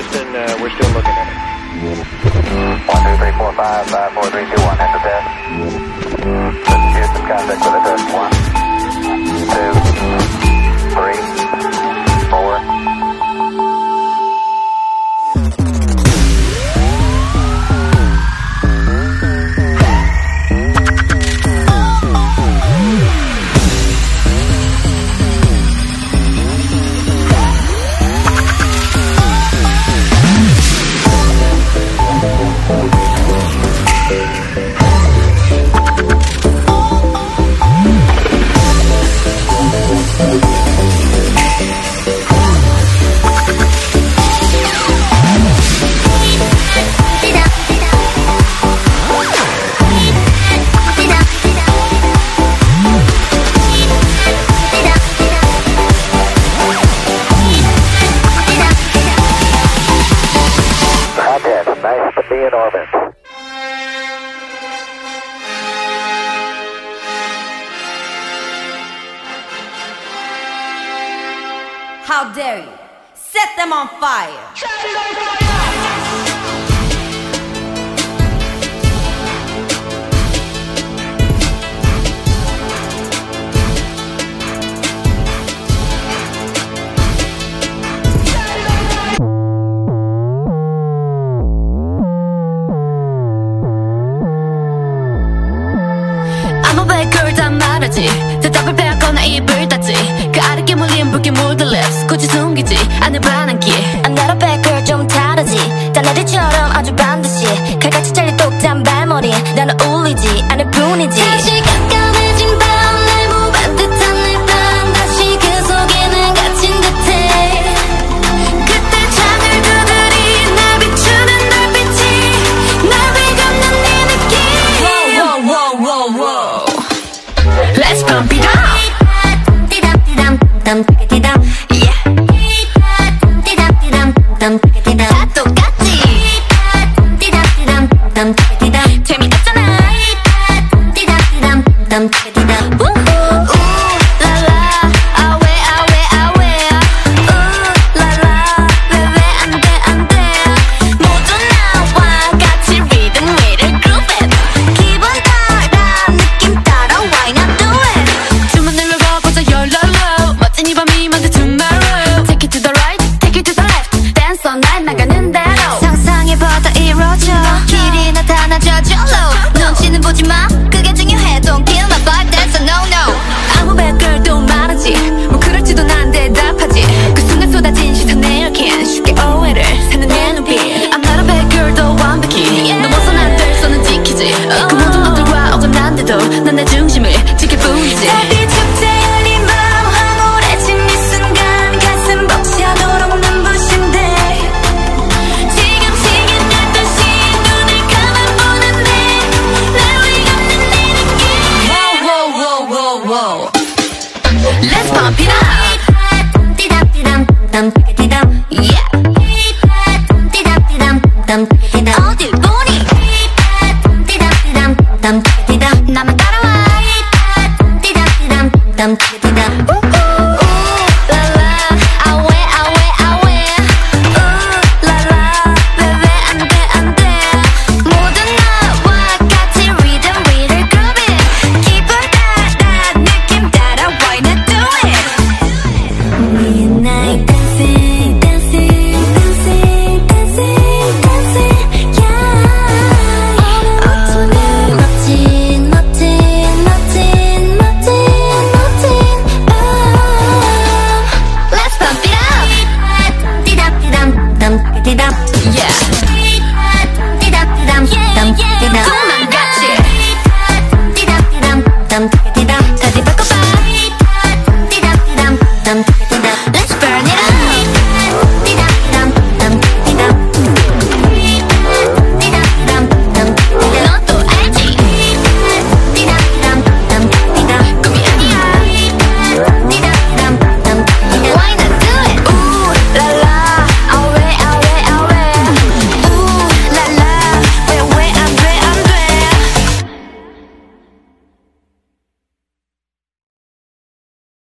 Houston. Uh, we're still looking at it. One two three four five five four three two one. Enter test. Houston, contact with it. How dare you? Set them on fire! 아무 발걸 다 말하지 대답을 빼 붉게 물든 lips 굳이 숨기지 않을 반항기 I'm not a bad girl 좀 다르지. 딸내리처럼 아주 반드시 칼같이 잘린 똑단 발머리. 나는 울리지 않을 뿐이지. 다시 깜깜해진 밤날 무반 듯한 내밤 다시 그 속에는 갇힌 듯해. 그때 창을 두드리 날 비추는 달빛이 날 비감는 네 느낌. Let's pump it up them, break it down. 난 내 중심을 지킬 뿐이지 Dum dum dum dum dum